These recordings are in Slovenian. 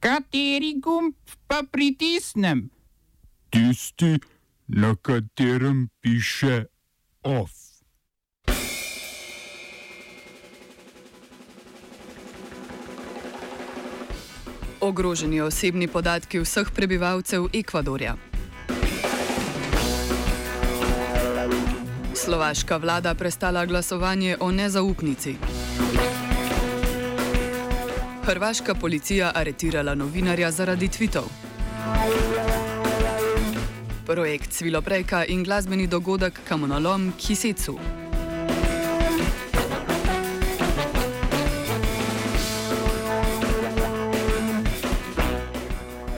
Kateri gumb pa pritisnem? Tisti, na katerem piše OF. Ogroženi osebni podatki vseh prebivalcev Ekvadorja. Slovaška vlada prestala glasovanje o nezaupnici. Hrvaška policija aretirala novinarja zaradi tvitev. Projekt Sviloprejka in glasbeni dogodek Kamonolom Kisecu.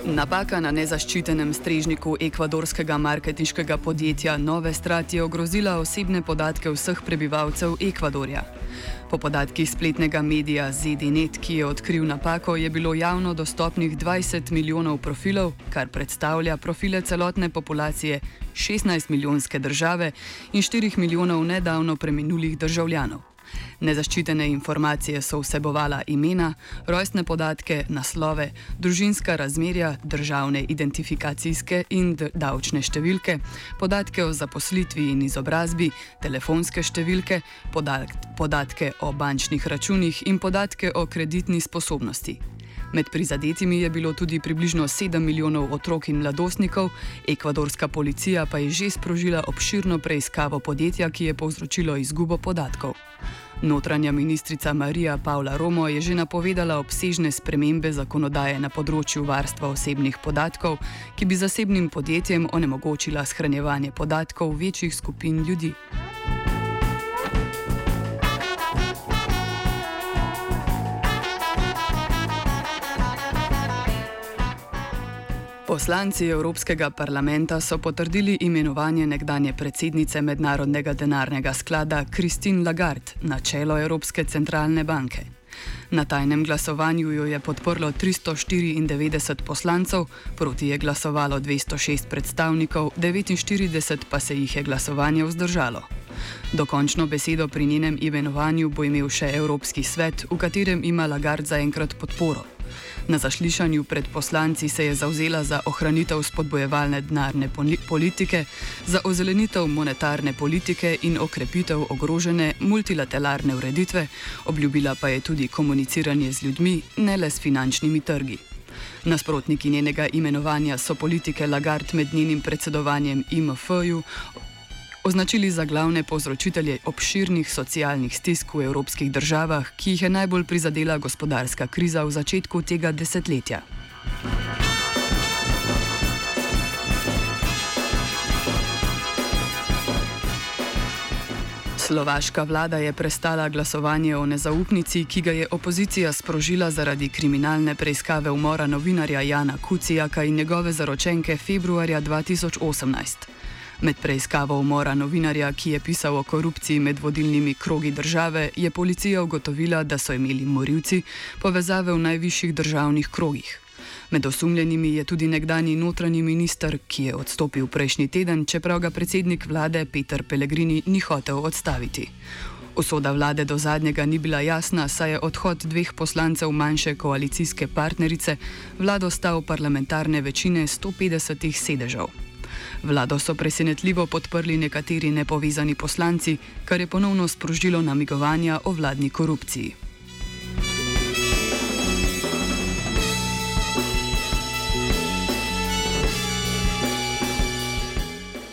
Napaka na nezaščitenem strežniku ekvadorskega marketinškega podjetja Nove Strat je ogrozila osebne podatke vseh prebivalcev Ekvadorja. Po podatkih spletnega medija ZDNet, ki je odkril napako, je bilo javno dostopnih 20 milijonov profilov, kar predstavlja profile celotne populacije 16 milijonske države in 4 milijonov nedavno preminulih državljanov. Nezaščitene informacije so vsebovala imena, rojstne podatke, naslove, družinska razmerja, državne identifikacijske in davčne številke, podatke o zaposlitvi in izobrazbi, telefonske številke, podatke o bančnih računih in podatke o kreditni sposobnosti. Med prizadetimi je bilo tudi približno 7 milijonov otrok in mladostnikov, ekvadorska policija pa je že sprožila obširno preiskavo podjetja, ki je povzročilo izgubo podatkov. Notranja ministrica Marija Paula Romo je že napovedala obsežne spremembe zakonodaje na področju varstva osebnih podatkov, ki bi zasebnim podjetjem onemogočila shranjevanje podatkov večjih skupin ljudi. Poslanci Evropskega parlamenta so potrdili imenovanje nekdanje predsednice Mednarodnega denarnega sklada Christine Lagarde na čelo Evropske centralne banke. Na tajnem glasovanju jo je podprlo 394 poslancev, proti je glasovalo 206 predstavnikov, 49 pa se jih je glasovanje vzdržalo. Dokončno besedo pri njenem imenovanju bo imel še Evropski svet, v katerem ima Lagarde zaenkrat podporo. Na zašlišanju pred poslanci se je zauzela za ohranitev spodbojevalne denarne politike, za ozelenitev monetarne politike in okrepitev ogrožene multilateralne ureditve, obljubila pa je tudi komuniciranje z ljudmi, ne le s finančnimi trgi. Nasprotniki njenega imenovanja so politike Lagarde med njenim predsedovanjem IMF-ju označili za glavne povzročitelje obširnih socialnih stisk v evropskih državah, ki jih je najbolj prizadela gospodarska kriza v začetku tega desetletja. Slovaška vlada je prestala glasovanje o nezaupnici, ki ga je opozicija sprožila zaradi kriminalne preiskave umora novinarja Jana Kucijaka in njegove zaročenke februarja 2018. Med preiskavo umora novinarja, ki je pisal o korupciji med vodilnimi krogi države, je policija ugotovila, da so imeli morilci povezave v najvišjih državnih krogih. Med osumljenimi je tudi nekdani notranji minister, ki je odstopil prejšnji teden, čeprav ga predsednik vlade Peter Pellegrini ni hotel odstaviti. Usoda vlade do zadnjega ni bila jasna, saj je odhod dveh poslancev manjše koalicijske partnerice vlado stal parlamentarne večine 150 sedežev. Vlado so presenetljivo podprli nekateri nepovezani poslanci, kar je ponovno sprožilo namigovanja o vladni korupciji.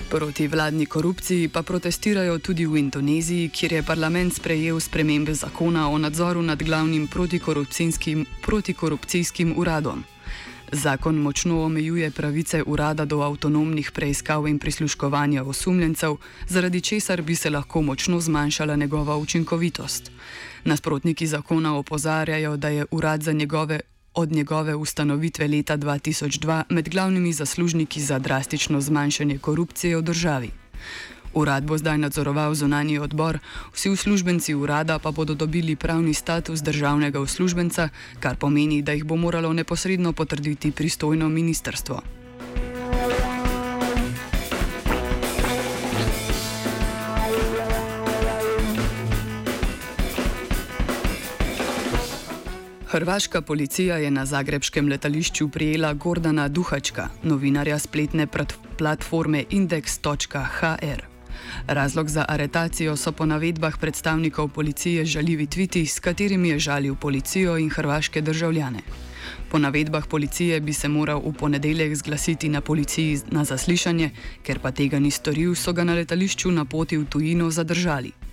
Proti vladni korupciji pa protestirajo tudi v Indoneziji, kjer je parlament sprejel spremembe zakona o nadzoru nad glavnim protikorupcijskim, protikorupcijskim uradom. Zakon močno omejuje pravice urada do avtonomnih preiskav in prisluškovanja osumljencev, zaradi česar bi se lahko močno zmanjšala njegova učinkovitost. Nasprotniki zakona opozarjajo, da je urad njegove, od njegove ustanovitve leta 2002 med glavnimi zaslužniki za drastično zmanjšanje korupcije v državi. Urad bo zdaj nadzoroval zunani odbor, vsi uslužbenci urada pa bodo dobili pravni status državnega uslužbenca, kar pomeni, da jih bo moralo neposredno potrditi pristojno ministrstvo. Hrvaška policija je na zagrebskem letališču prijela Gordana Duhačka, novinarja spletne platforme index.hr. Razlog za aretacijo so po navedbah predstavnikov policije žaljivi tviti, s katerimi je žalil policijo in hrvaške državljane. Po navedbah policije bi se moral v ponedeljek zglasiti na policiji na zaslišanje, ker pa tega ni storil, so ga na letališču na poti v tujino zadržali.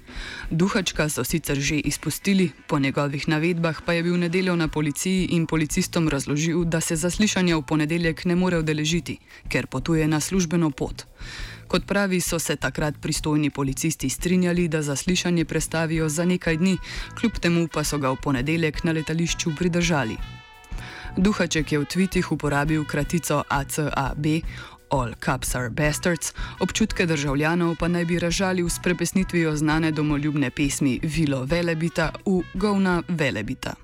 Duhačka so sicer že izpustili, po njegovih navedbah pa je bil nedeljo na policiji in policistom razložil, da se zaslišanja v ponedeljek ne more udeležiti, ker potuje na službeno pot. Kot pravi, so se takrat pristojni policisti strinjali, da zaslišanje prestavijo za nekaj dni, kljub temu pa so ga v ponedeljek na letališču pridržali. Duhaček je v tvitih uporabil kratico ACAB, All Cups are Bastards, občutke državljanov pa naj bi ražalil s prepesnitvijo znane domoljubne pesmi Vilo Velebita v Govna Velebita.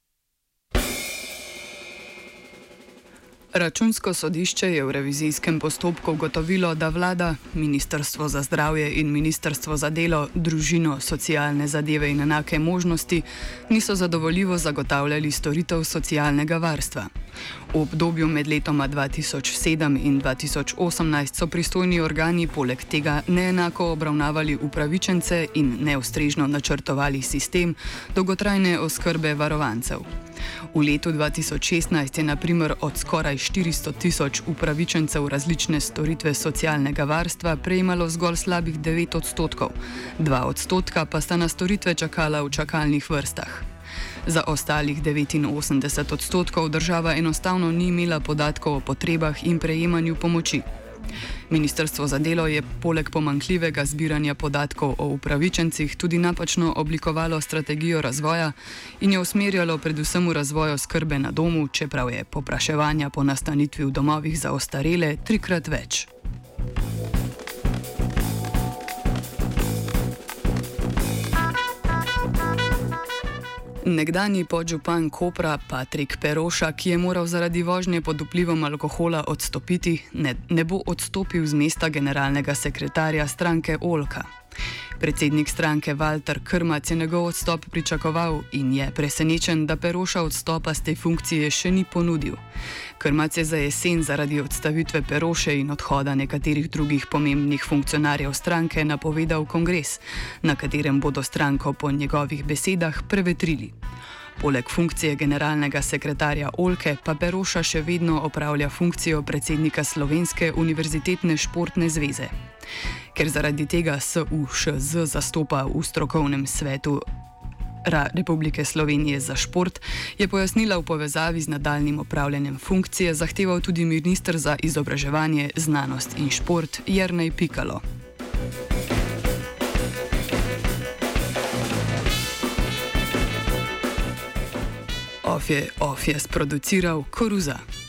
Računsko sodišče je v revizijskem postopku ugotovilo, da vlada, Ministrstvo za zdravje in Ministrstvo za delo, družino, socialne zadeve in enake možnosti niso zadovoljivo zagotavljali storitev socialnega varstva. V obdobju med letoma 2007 in 2018 so pristojni organi poleg tega neenako obravnavali upravičence in neustrežno načrtovali sistem dolgotrajne oskrbe varovancev. V letu 2016 je naprimer od skoraj 400 tisoč upravičencev različne storitve socialnega varstva prejemalo zgolj slabih 9 odstotkov, 2 odstotka pa sta na storitve čakala v čakalnih vrstah. Za ostalih 89 odstotkov država enostavno ni imela podatkov o potrebah in prejemanju pomoči. Ministrstvo za delo je poleg pomankljivega zbiranja podatkov o upravičencih tudi napačno oblikovalo strategijo razvoja in jo usmerjalo predvsem v razvoj skrbe na domu, čeprav je popraševanja po nastanitvi v domovih za ostarele trikrat več. Nekdani podžupan Kopra Patrik Peroša, ki je moral zaradi vožnje pod vplivom alkohola odstopiti, ne, ne bo odstopil z mesta generalnega sekretarja stranke Olka. Predsednik stranke Walter Krmac je njegov odstop pričakoval in je presenečen, da Peroša odstopa z te funkcije še ni ponudil. Krmac je za jesen zaradi odstavitve Peroše in odhoda nekaterih drugih pomembnih funkcionarjev stranke napovedal kongres, na katerem bodo stranko po njegovih besedah prevetrili. Poleg funkcije generalnega sekretarja Olke pa Peroša še vedno opravlja funkcijo predsednika Slovenske univerzitetne športne zveze. Ker zaradi tega SUŠZ zastopa v strokovnem svetu Republike Slovenije za šport, je pojasnila v povezavi z nadaljnim upravljanjem funkcije zahteval tudi ministr za izobraževanje, znanost in šport Jrnej Pikalo. Of je, of sproduciral Koruza.